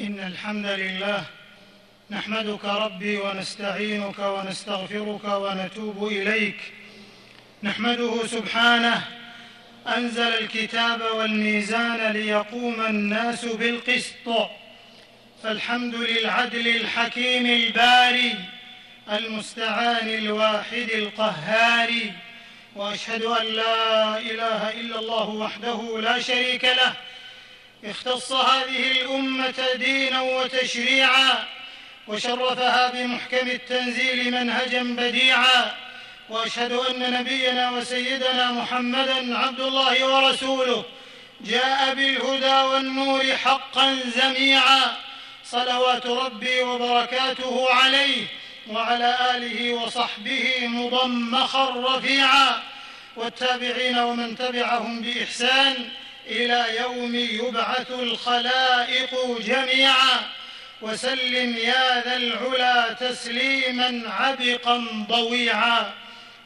إن الحمد لله نحمدك ربي ونستعينك ونستغفرك ونتوب إليك. نحمده سبحانه أنزل الكتاب والميزان ليقوم الناس بالقسط. فالحمد للعدل الحكيم الباري المستعان الواحد القهار. وأشهد أن لا إله إلا الله وحده لا شريك له اختص هذه الأمة دينا وتشريعا وشرفها بمحكم التنزيل منهجا بديعا وأشهد أن نبينا وسيدنا محمدا عبد الله ورسوله جاء بالهدى والنور حقا زميعا. صلوات ربي وبركاته عليه وعلى آله وصحبه مضمخا رفيعا. والتابعين ومن تبعهم بإحسان إلى يوم يبعث الخلائق جميعا. وسلم يا ذا العلا تسليما عبقا ضويعا.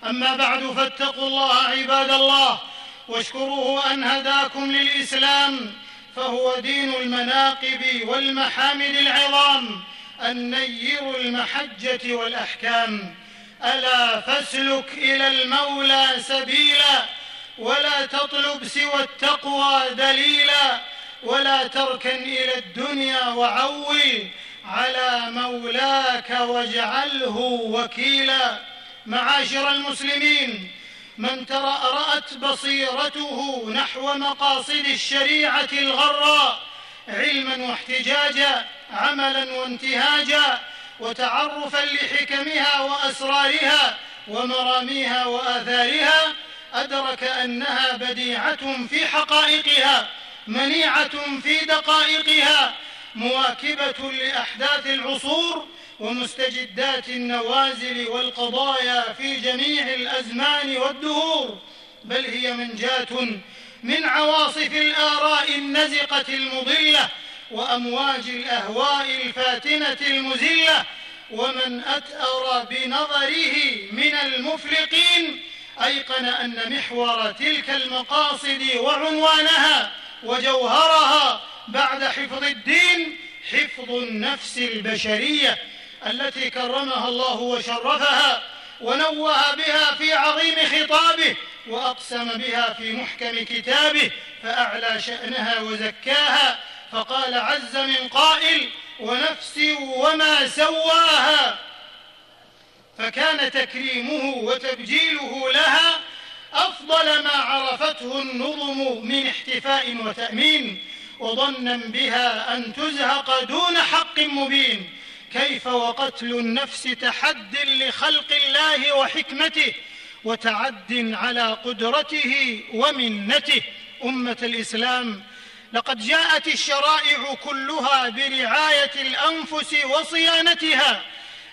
أما بعد فاتقوا الله عباد الله واشكروه أن هداكم للإسلام فهو دين المناقب والمحامد العظام النير المحجة والأحكام. ألا فاسلك إلى المولى سبيلا ولا تطلب سوى التقوى دليلا ولا تركن إلى الدنيا وعول على مولاك واجعله وكيلا. معاشر المسلمين من ترأرأت بصيرته نحو مقاصد الشريعة الغراء علما واحتجاجا عملا وانتهاجا وتعرفا لحكمها وأسرارها ومراميها وآثارها أدرك أنها بديعة في حقائقها منيعة في دقائقها مواكبة لأحداث العصور ومستجدات النوازل والقضايا في جميع الأزمان والدهور. بل هي منجاة من عواصف الآراء النزقة المضلة وأمواج الأهواء الفاتنة المزلة ومن أتأر بنظره من المفلقين أيقن أن محور تلك المقاصد وعنوانها وجوهرها بعد حفظ الدين حفظ النفس البشرية التي كرمها الله وشرفها ونوه بها في عظيم خطابه وأقسم بها في محكم كتابه فأعلى شأنها وزكاها فقال عز من قائل ونفس وما سواها فكان تكريمه وتبجيله لها أفضل ما عرفته النظم من احتفاء وتأمين وظنا بها أن تزهق دون حق مبين. كيف وقتل النفس تحد لخلق الله وحكمته وتعد على قدرته ومنته. أمة الإسلام لقد جاءت الشرائع كلها برعاية الأنفس وصيانتها.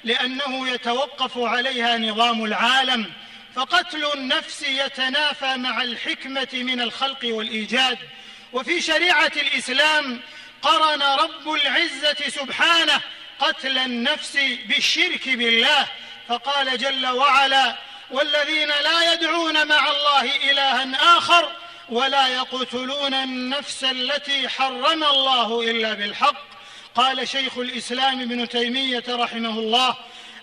لأنه يتوقف عليها نظام العالم فقتل النفس يتنافى مع الحكمة من الخلق والإيجاد. وفي شريعة الإسلام قرن رب العزة سبحانه قتل النفس بالشرك بالله. فقال جل وعلا والذين لا يدعون مع الله إلها آخر ولا يقتلون النفس التي حرم الله إلا بالحق قال شيخ الإسلام ابن تيمية رحمه الله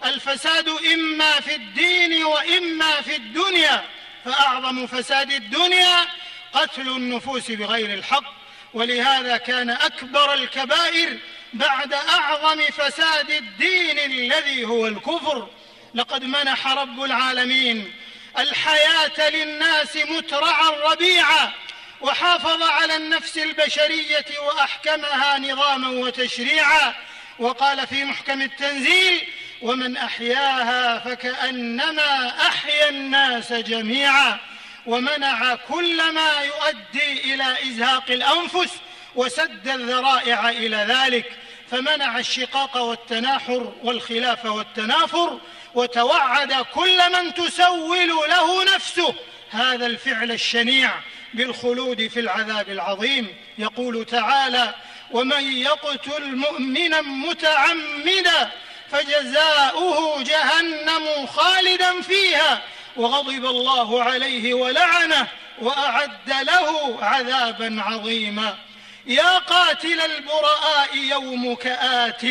الفساد إما في الدين وإما في الدنيا فأعظم فساد الدنيا قتل النفوس بغير الحق ولهذا كان أكبر الكبائر بعد أعظم فساد الدين الذي هو الكفر. لقد منح رب العالمين الحياة للناس مترعا ربيعا وحافظ على النفس البشرية وأحكمها نظاما وتشريعا وقال في محكم التنزيل ومن أحياها فكأنما أحيا الناس جميعا ومنع كل ما يؤدي إلى إزهاق الأنفس وسد الذرائع إلى ذلك فمنع الشقاق والتناحر والخلاف والتنافر وتوعد كل من تسول له نفسه هذا الفعل الشنيع بالخلود في العذاب العظيم. يقول تعالى ومن يقتل مؤمنا متعمدا فجزاؤه جهنم خالدا فيها وغضب الله عليه ولعنه وأعد له عذابا عظيما. يا قاتل البراء يومك آت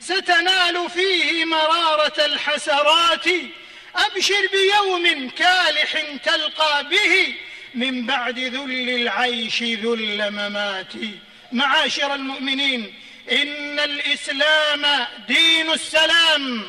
ستنال فيه مرارة الحسرات. أبشر بيوم كالح تلقى به من بعد ذل العيش ذل ممات معاشر المؤمنين إن الإسلام دين السلام.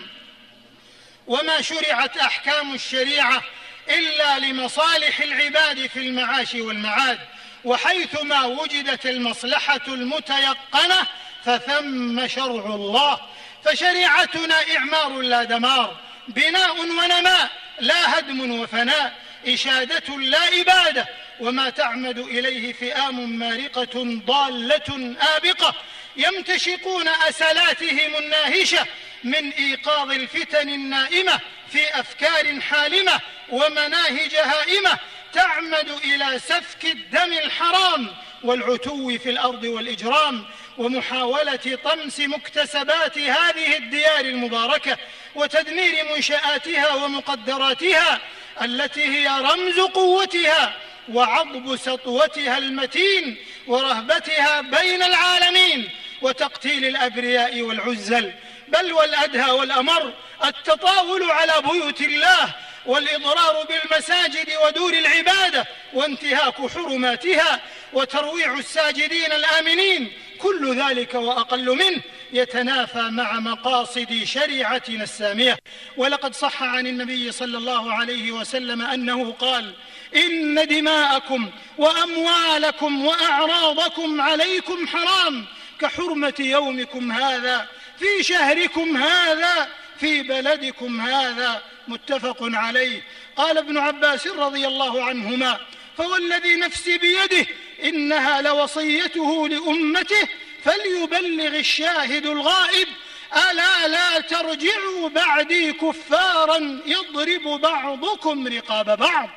وما شرعت أحكام الشريعة إلا لمصالح العباد في المعاش والمعاد. وحيثما وجدت المصلحة المتيقنة فثم شرع الله. فشريعتنا إعمار لا دمار. بناء ونماء لا هدم وفناء. إشادة لا إبادة وما تعمد إليه فئام مارقة ضالة آبقة. يمتشقون أسلاتهم الناهشة من إيقاظ الفتن النائمة في أفكار حالمة ومناهج هائمة. تعمد إلى سفك الدم الحرام والعتو في الأرض والإجرام ومحاولة طمس مكتسبات هذه الديار المباركة وتدمير منشآتها ومقدراتها التي هي رمز قوتها وعضب سطوتها المتين ورهبتها بين العالمين وتقتيل الأبرياء والعزل. بل والأدهى والأمر التطاول على بيوت الله والإضرار بالمساجد ودور العبادة وانتهاك حرماتها وترويع الساجدين الآمنين كل ذلك وأقل منه. يتنافى مع مقاصد شريعتنا السامية. ولقد صح عن النبي صلى الله عليه وسلم أنه قال إن دماءكم وأموالكم وأعراضكم عليكم حرام كحرمة يومكم هذا في شهركم هذا في بلدكم هذا. متفق عليه. قال ابن عباس رضي الله عنهما فوالذي نفسي بيده إنها لوصيته لأمته فليبلغ الشاهد الغائب ألا لا ترجعوا بعدي كفارا يضرب بعضكم رقاب بعض.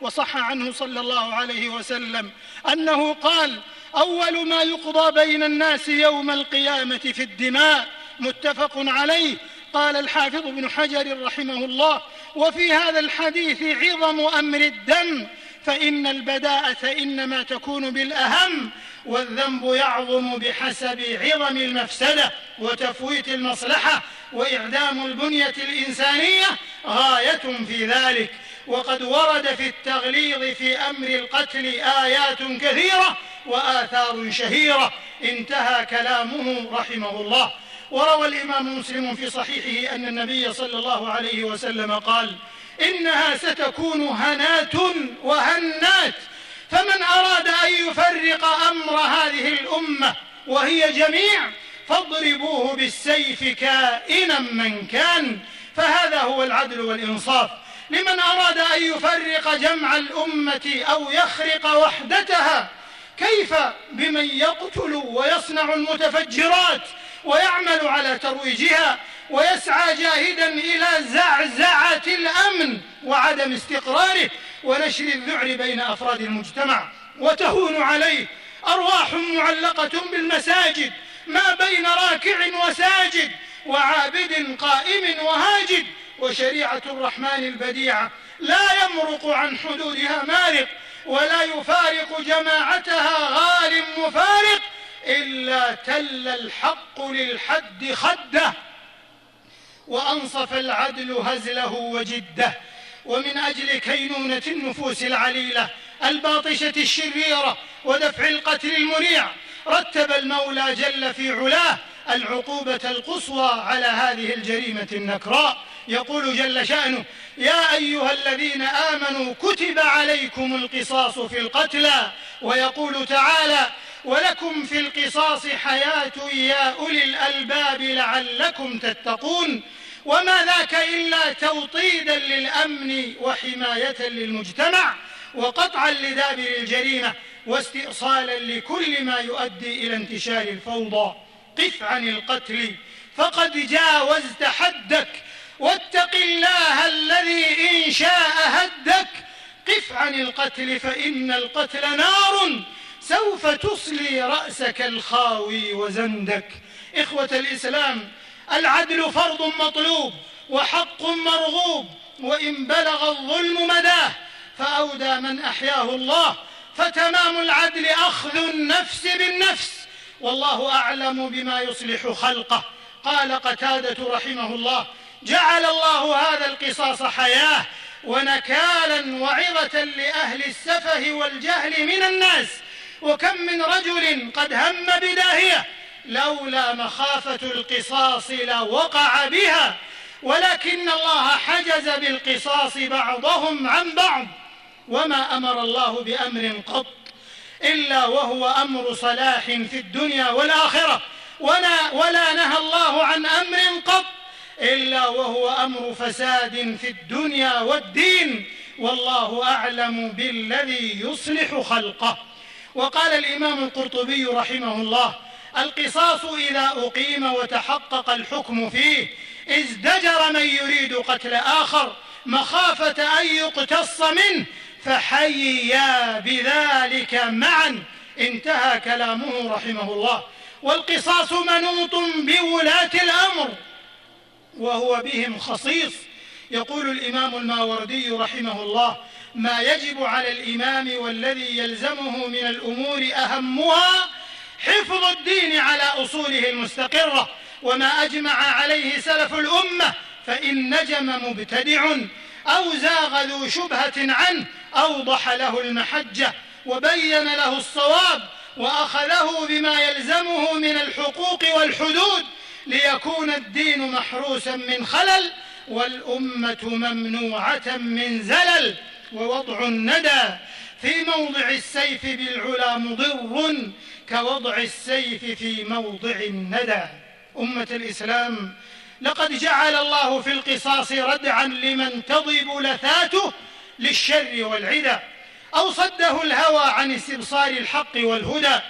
وصح عنه صلى الله عليه وسلم أنه قال أول ما يقضى بين الناس يوم القيامة في الدماء متفق عليه. قال الحافظ ابن حجر رحمه الله وفي هذا الحديث عظم أمر الدم فإن البداءة إنما تكون بالأهم والذنب يعظم بحسب عظم المفسدة وتفويت المصلحة وإعدام البنية الإنسانية غاية في ذلك. وقد ورد في التغليظ في أمر القتل آيات كثيرة وآثار شهيرة. انتهى كلامه رحمه الله. وروى الإمام مسلم في صحيحه أن النبي صلى الله عليه وسلم قال إنها ستكون هنات وهنات. فمن أراد أن يفرق أمر هذه الأمة وهي جميع فاضربوه بالسيف كائنا من كان. فهذا هو العدل والإنصاف. لمن أراد أن يفرق جمع الأمة أو يخرق وحدتها كيف بمن يقتل ويصنع المتفجرات ويعمل على ترويجها؟ ويسعى جاهدا إلى زعزعة الأمن وعدم استقراره ونشر الذعر بين أفراد المجتمع وتهون عليه أرواح معلقة بالمساجد ما بين راكع وساجد وعابد قائم وهاجد وشريعة الرحمن البديعة لا يمرق عن حدودها مارق ولا يفارق جماعتها غال مفارق إلا تل الحق للحد خده. وأنصف العدل هزله وجده. ومن أجل كينونة النفوس العليلة الباطشة الشريرة ودفع القتل المريع رتب المولى جل في علاه العقوبة القصوى على هذه الجريمة النكراء. يقول جل شأنه يا أيها الذين آمنوا كتب عليكم القصاص في القتلى ويقول تعالى ولكم في القصاص حياة يا أولي الألباب لعلكم تتقون وما ذاك إلا توطيدا للأمن وحماية للمجتمع وقطعا لدابر الجريمة واستئصالا لكل ما يؤدي إلى انتشار الفوضى. قف عن القتل فقد جاوزت حدك واتق الله الذي إن شاء هدك. قف عن القتل فإن القتل نار سوف تصلي رأسك الخاوي وزندك. إخوة الإسلام العدل فرض مطلوب وحق مرغوب وإن بلغ الظلم مداه فأودى من أحياه الله. فتمام العدل أخذ النفس بالنفس والله أعلم بما يصلح خلقه. قال قتادة رحمه الله جعل الله هذا القصاص حياة ونكالا وعظة لأهل السفه والجهل من الناس. وكم من رجل قد هم بداهية لولا مخافة القصاص لوقع بها ولكن الله حجز بالقصاص بعضهم عن بعض وما أمر الله بأمر قط إلا وهو أمر صلاح في الدنيا والآخرة ولا, ولا نهى الله عن أمر قط إلا وهو أمر فساد في الدنيا والدين والله أعلم بالذي يصلح خلقه. وقال الإمام القرطبي رحمه الله القصاص إذا أقيم وتحقق الحكم فيه ازدجر من يريد قتل آخر مخافة أن يقتص منه فحييا بذلك معا. انتهى كلامه رحمه الله. والقصاص منوط بولاة الأمر وهو بهم خصيص. يقول الإمام الماوردي رحمه الله ما يجب على الإمام والذي يلزمه من الأمور أهمها حفظ الدين على أصوله المستقرة وما أجمع عليه سلف الأمة فإن نجم مبتدع أو زاغ ذو شبهة عنه أوضح له المحجة وبين له الصواب وأخذه بما يلزمه من الحقوق والحدود ليكون الدين محروسا من خلل والأمة ممنوعة من زلل ووضع الندى في موضع السيف بالعلا مضر كوضع السيف في موضع الندى. أمة الإسلام لقد جعل الله في القصاص ردعا لمن تضب لثاته للشر والعدى أو صده الهوى عن استبصار الحق والهدى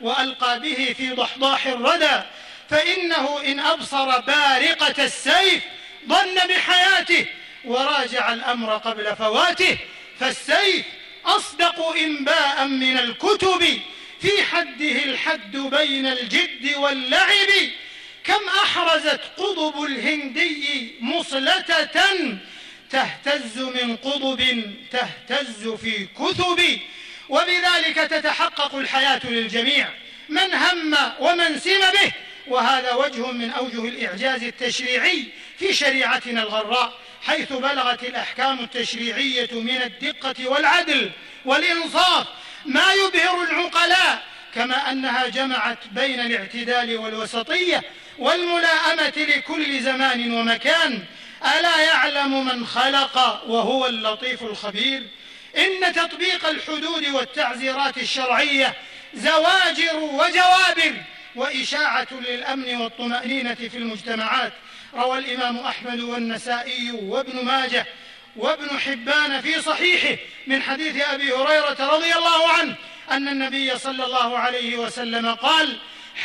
وألقى به في ضحضاح الردى. فإنه إن أبصر بارقة السيف ظن بحياته وراجع الأمر قبل فواته. فالسيف أصدق إنباء من الكتب في حده الحد بين الجد واللعب كم أحرزت قضب الهندي مصلتة تهتز من قضب تهتز في كثب وبذلك تتحقق الحياة للجميع. من هم ومن سم به؟ وهذا وجه من أوجه الإعجاز التشريعي في شريعتنا الغراء حيث بلغت الأحكام التشريعية من الدقة والعدل والإنصاف ما يبهر العقلاء كما أنها جمعت بين الاعتدال والوسطية والملاءمة لكل زمان ومكان. ألا يعلم من خلق وهو اللطيف الخبير؟ إن تطبيق الحدود والتعزيرات الشرعية زواجر وجوابر وإشاعة للأمن والطمأنينة في المجتمعات. روى الإمام أحمد والنسائي وابن ماجه وابن حبان في صحيحه من حديث أبي هريرة رضي الله عنه أن النبي صلى الله عليه وسلم قال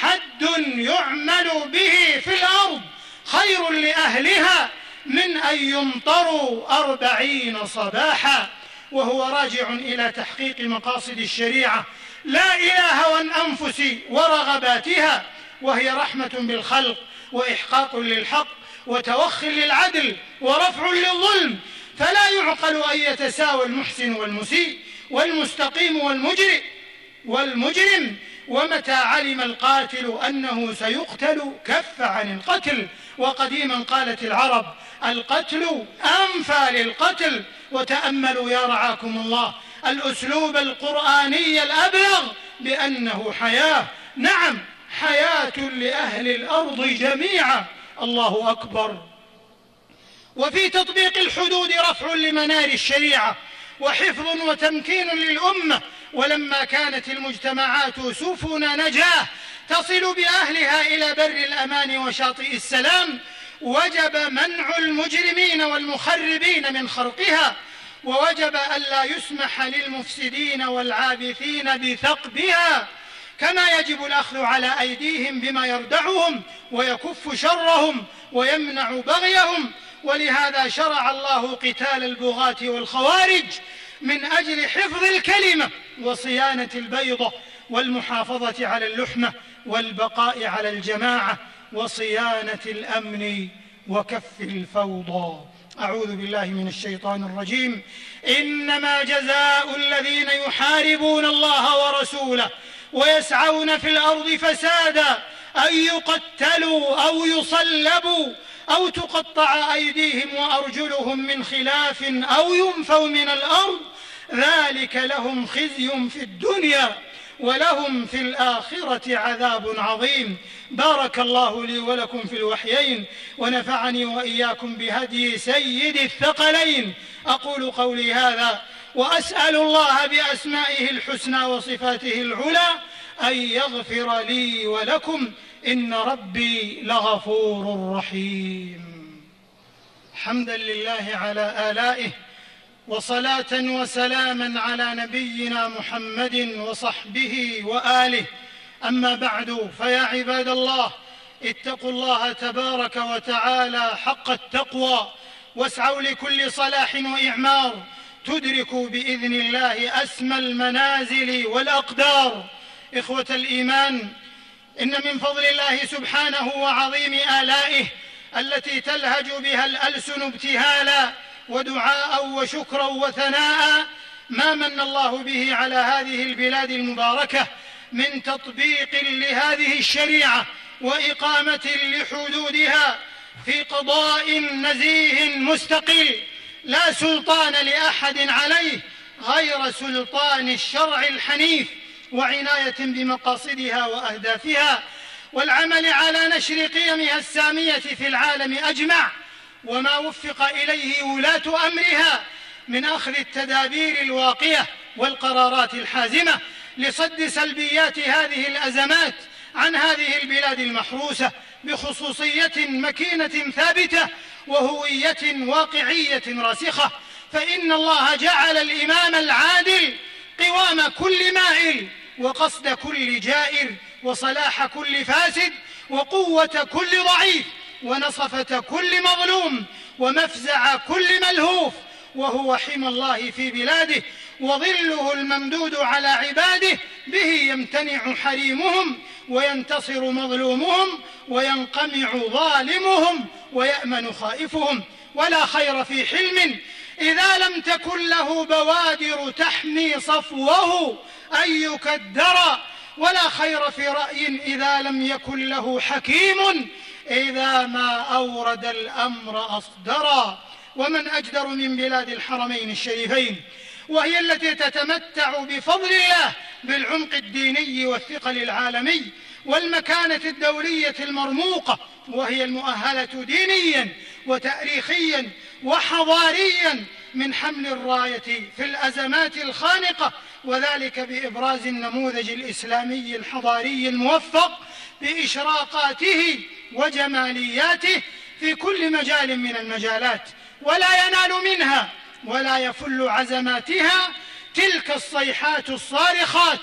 حد يعمل به في الأرض خير لأهلها من أن يمطروا أربعين صباحا. وهو راجع إلى تحقيق مقاصد الشريعة. لا إلى هوى الأنفس ورغباتها وهي رحمة بالخلق وإحقاق للحق وتوخ للعدل ورفع للظلم. فلا يعقل أن يتساوى المحسن والمسيء. والمستقيم والمجرئ والمجرم ومتى علم القاتل أنه سيقتل كف عن القتل. وقديما قالت العرب القتل أنفى للقتل. وتأملوا يا رعاكم الله الأسلوب القرآني الأبلغ بأنه حياة. نعم حياة لأهل الأرض جميعا. الله أكبر. وفي تطبيق الحدود رفع لمنار الشريعة وحفظ وتمكين للأمة. ولما كانت المجتمعات سفن نجاة تصل بأهلها إلى بر الأمان وشاطئ السلام. وجب منع المجرمين والمخربين من خرقها. ووجب ألا يسمح للمفسدين والعابثين بثقبها. كما يجب الأخذ على أيديهم بما يردعهم ويكف شرهم ويمنع بغيهم. ولهذا شرع الله قتال البغاة والخوارج من أجل حفظ الكلمة وصيانة البيضة والمحافظة على اللحمة والبقاء على الجماعة وصيانة الأمن وكف الفوضى. أعوذ بالله من الشيطان الرجيم. إنما جزاء الذين يحاربون الله ورسوله ويسعون في الأرض فسادا أن يقتلوا أو يصلبوا أو تقطع أيديهم وأرجلهم من خلاف أو ينفوا من الأرض ذلك لهم خزي في الدنيا ولهم في الآخرة عذاب عظيم. بارك الله لي ولكم في الوحيين ونفعني وإياكم بهدي سيد الثقلين. أقول قولي هذا وأسأل الله بأسمائه الحسنى وصفاته العلى أن يغفر لي ولكم إن ربي لغفور رحيم. حمدا لله على آلائه وصلاة وسلاما على نبينا محمد وصحبه وآله. أما بعد فيا عباد الله اتقوا الله تبارك وتعالى حق التقوى واسعوا لكل صلاح وإعمار. تدركوا بإذن الله أسمى المنازل والأقدار. إخوة الإيمان إن من فضل الله سبحانه وعظيم آلائه التي تلهج بها الألسن ابتهالا ودعاء وشكرا وثناء ما من الله به على هذه البلاد المباركة من تطبيق لهذه الشريعة وإقامة لحدودها في قضاء نزيه مستقل. لا سلطان لأحد عليه غير سلطان الشرع الحنيف. وعناية بمقاصدها وأهدافها والعمل على نشر قيمها السامية في العالم أجمع وما وفق إليه ولاة أمرها من أخذ التدابير الواقية والقرارات الحازمة لصد سلبيات هذه الأزمات عن هذه البلاد المحروسة بخصوصية مكينة ثابتة وهوية واقعية راسخة فإن الله جعل الإمام العادل قوام كل مائل وقصد كل جائر وصلاح كل فاسد وقوة كل ضعيف ونصفة كل مظلوم ومفزع كل ملهوف وهو حمى الله في بلاده وظله الممدود على عباده به يمتنع حريمهم وينتصر مظلومهم وينقمع ظالمهم ويأمن خائفهم ولا خير في حلم إذا لم تكن له بوادر تحمي صفوه أن يكدر ولا خير في رأي إذا لم يكن له حكيم إذا ما أورد الأمر أصدرا. ومن أجدر من بلاد الحرمين الشريفين وهي التي تتمتع بفضل الله بالعمق الديني والثقل العالمي والمكانة الدولية المرموقة وهي المؤهلة دينيا وتاريخيا وحضاريا من حمل الراية في الأزمات الخانقة وذلك بإبراز النموذج الإسلامي الحضاري الموفق بإشراقاته وجمالياته في كل مجال من المجالات ولا ينال منها ولا يفل عزماتها تلك الصيحات الصارخات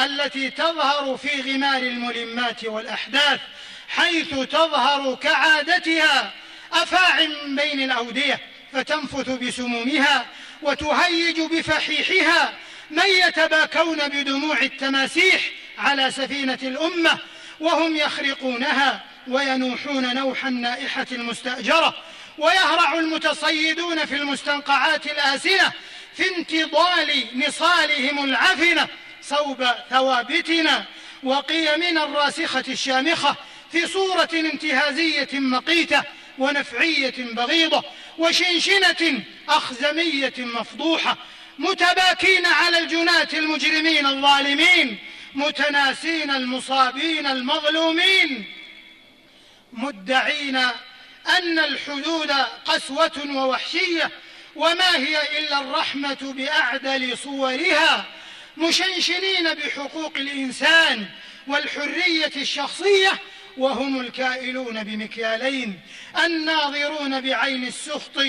التي تظهر في غمار الملمات والأحداث حيث تظهر كعادتها أفاع بين الأودية. فتنفث بسمومها وتهيج بفحيحها من يتباكون بدموع التماسيح على سفينة الأمة وهم يخرقونها وينوحون نوح النائحة المستأجرة ويهرع المتصيدون في المستنقعات الآسنة في انتضال نصالهم العفنة صوب ثوابتنا وقيمنا الراسخة الشامخة في صورة انتهازية مقيتة ونفعية بغيضة وشنشنة أخزمية مفضوحة متباكين على الجناة المجرمين الظالمين متناسين المصابين المظلومين. مدعين أن الحدود قسوة ووحشية وما هي إلا الرحمة بأعدل صورها. مشنشنين بحقوق الإنسان والحرية الشخصية وهم الكائلون بمكيالين الناظرون بعين السخط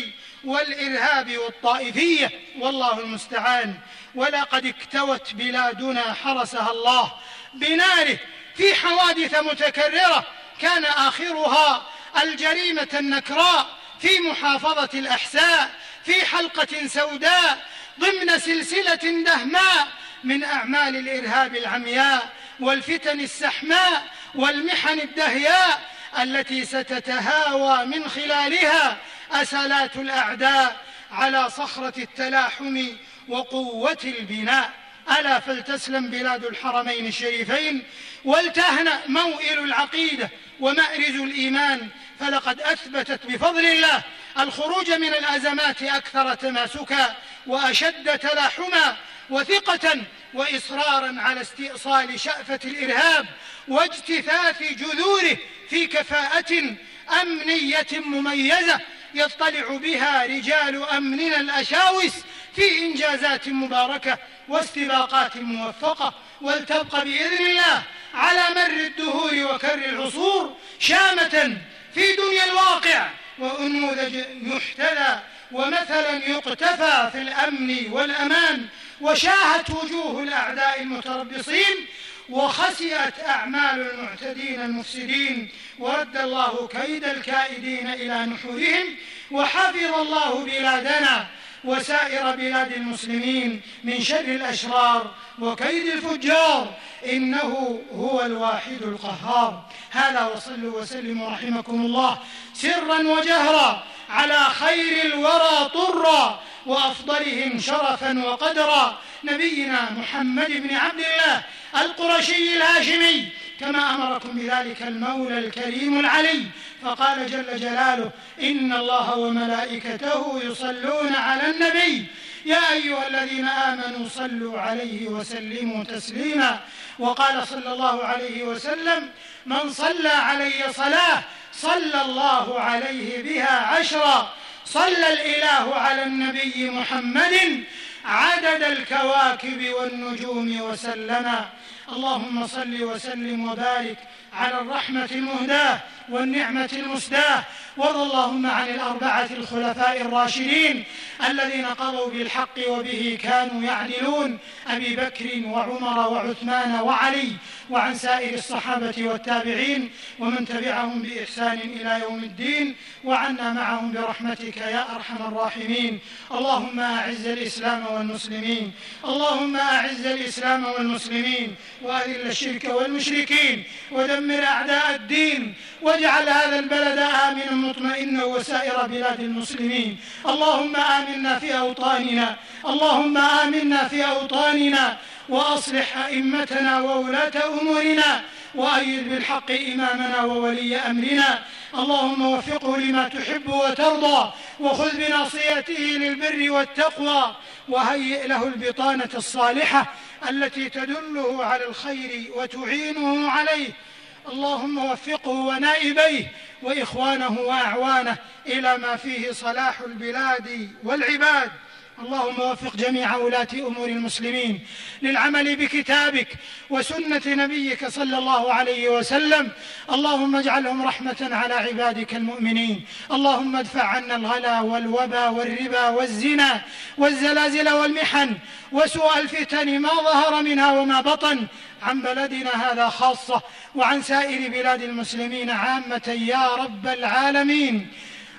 والإرهاب والطائفية والله المستعان. ولقد اكتوت بلادنا حرسها الله بناره في حوادث متكررة كان آخرها الجريمة النكراء في محافظة الأحساء في حلقة سوداء ضمن سلسلة دهماء من أعمال الإرهاب العمياء والفتن السحماء والمحن الدهياء التي ستتهاوى من خلالها أسلات الأعداء على صخرة التلاحم وقوة البناء. ألا فلتسلم بلاد الحرمين الشريفين ولتهنأ موئل العقيدة ومأرز الإيمان. فلقد أثبتت بفضل الله الخروج من الأزمات أكثر تماسكا وأشد تلاحما وثقة وإصرارا على استئصال شأفة الإرهاب واجتثاث جذوره في كفاءة أمنية مميزة يطلع بها رجال أمننا الأشاوس في إنجازات مباركة واستباقات موفقة. ولتبقى بإذن الله على مر الدهور وكر العصور شامة في دنيا الواقع وأنموذج يحتذى ومثلا يقتفى في الأمن والأمان وشاهت وجوه الأعداء المتربصين وخسئت أعمال المعتدين المفسدين. ورد الله كيد الكائدين إلى نحورهم وحفظ الله بلادنا وسائر بلاد المسلمين من شر الأشرار وكيد الفجار. إنه هو الواحد القهار. هذا وصلوا وسلموا رحمكم الله سرا وجهرا على خير الورى طرا. وأفضلهم شرفا وقدرا. نبينا محمد بن عبد الله القرشي الهاشمي كما أمركم بذلك المولى الكريم العلي. فقال جل جلاله إن الله وملائكته يصلون على النبي. يا أيها الذين آمنوا صلوا عليه وسلموا تسليما. وقال صلى الله عليه وسلم من صلى علي صلاة صلى الله عليه بها عشرا. صلى الإله على النبي محمد عدد الكواكب والنجوم وسلما اللهم صل وسلم وبارك على الرحمة المهداة. والنعمة المسداة. وارض اللهم عن الأربعة الخلفاء الراشدين الذين قضوا بالحق وبه كانوا يعدلون. أبي بكر وعمر وعثمان وعلي وعن سائر الصحابة والتابعين ومن تبعهم بإحسان إلى يوم الدين وعنا معهم برحمتك يا أرحم الراحمين. اللهم أعز الإسلام والمسلمين. اللهم أعز الإسلام والمسلمين. وأذل الشرك والمشركين. ودمر أعداء الدين. واجعل هذا البلد آمنا مطمئنا وسائر بلاد المسلمين. اللهم آمنا في أوطاننا. اللهم آمنا في أوطاننا. وأصلح أئمتنا وولاة أمورنا. وأيد بالحق إمامنا وولي أمرنا. اللهم وفقه لما تحب وترضى. وخذ بناصيته للبر والتقوى. وهيئ له البطانة الصالحة التي تدله على الخير وتعينه عليه. اللهم وفقه ونائبيه وإخوانه وأعوانه إلى ما فيه صلاح البلاد والعباد. اللهم وفق جميع ولاة أمور المسلمين للعمل بكتابك وسنة نبيك صلى الله عليه وسلم. اللهم اجعلهم رحمة على عبادك المؤمنين. اللهم ادفع عنا الغلا والوبا والربا والزنا والزلازل والمحن وسوء الفتن ما ظهر منها وما بطن عن بلدنا هذا خاصة وعن سائر بلاد المسلمين عامة يا رب العالمين.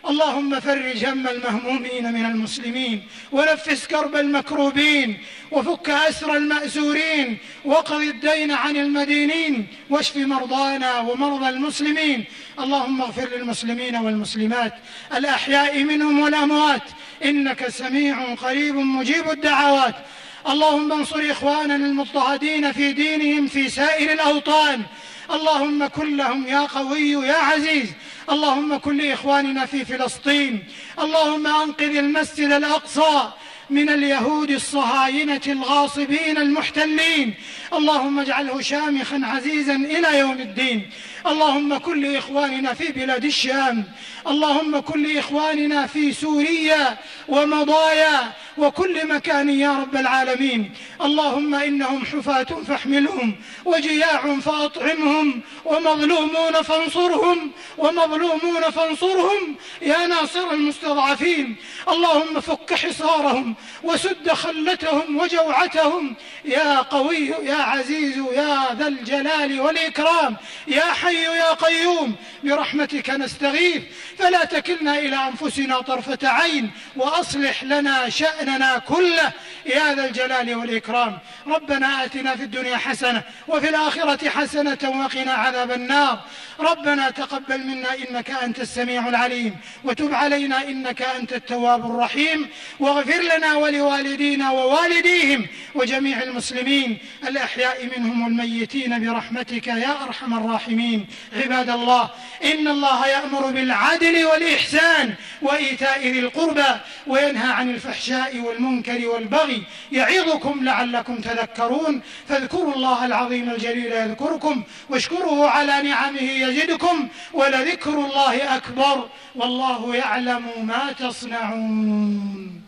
اللهم فرج هم المهمومين من المسلمين ونفس كرب المكروبين وفك أسر المأسورين وقض الدين عن المدينين واشف مرضانا ومرضى المسلمين. اللهم اغفر للمسلمين والمسلمات الأحياء منهم والأموات إنك سميع قريب مجيب الدعوات. اللهم انصر إخواننا المضطهدين في دينهم في سائر الأوطان. اللهم كن لهم يا قوي يا عزيز. اللهم كن لإخواننا في فلسطين. اللهم أنقذ المسجد الأقصى من اليهود الصهاينة الغاصبين المحتلين. اللهم اجعله شامخا عزيزا إلى يوم الدين. اللهم كن لإخواننا في بلاد الشام. اللهم كن لإخواننا في سوريا ومضايا. وكل مكان يا رب العالمين. اللهم إنهم حفاة فاحملهم وجياع فأطعمهم ومظلومون فانصرهم ومظلومون فانصرهم. يا ناصر المستضعفين اللهم فك حصارهم وسد خلتهم وجوعتهم. يا قوي يا عزيز يا ذا الجلال والإكرام. يا حي يا قيوم برحمتك نستغيث. فلا تكلنا إلى أنفسنا طرفة عين وأصلح لنا شأننا كله. يا ذا الجلال والإكرام. ربنا آتنا في الدنيا حسنة وفي الآخرة حسنة وقنا عذاب النار. ربنا تقبل منا إنك أنت السميع العليم. وتب علينا إنك أنت التواب الرحيم. واغفر لنا ولوالدينا ووالديهم وجميع المسلمين الأحياء منهم والميتين برحمتك يا أرحم الراحمين. عباد الله إن الله يأمر بالعدل والإحسان وإيتاء ذي القربى وينهى عن الفحشاء والمنكر والبغي يعظكم لعلكم تذكرون. فاذكروا الله العظيم الجليل يذكركم واشكروه على نعمه يزدكم ولذكر الله أكبر. والله يعلم ما تصنعون.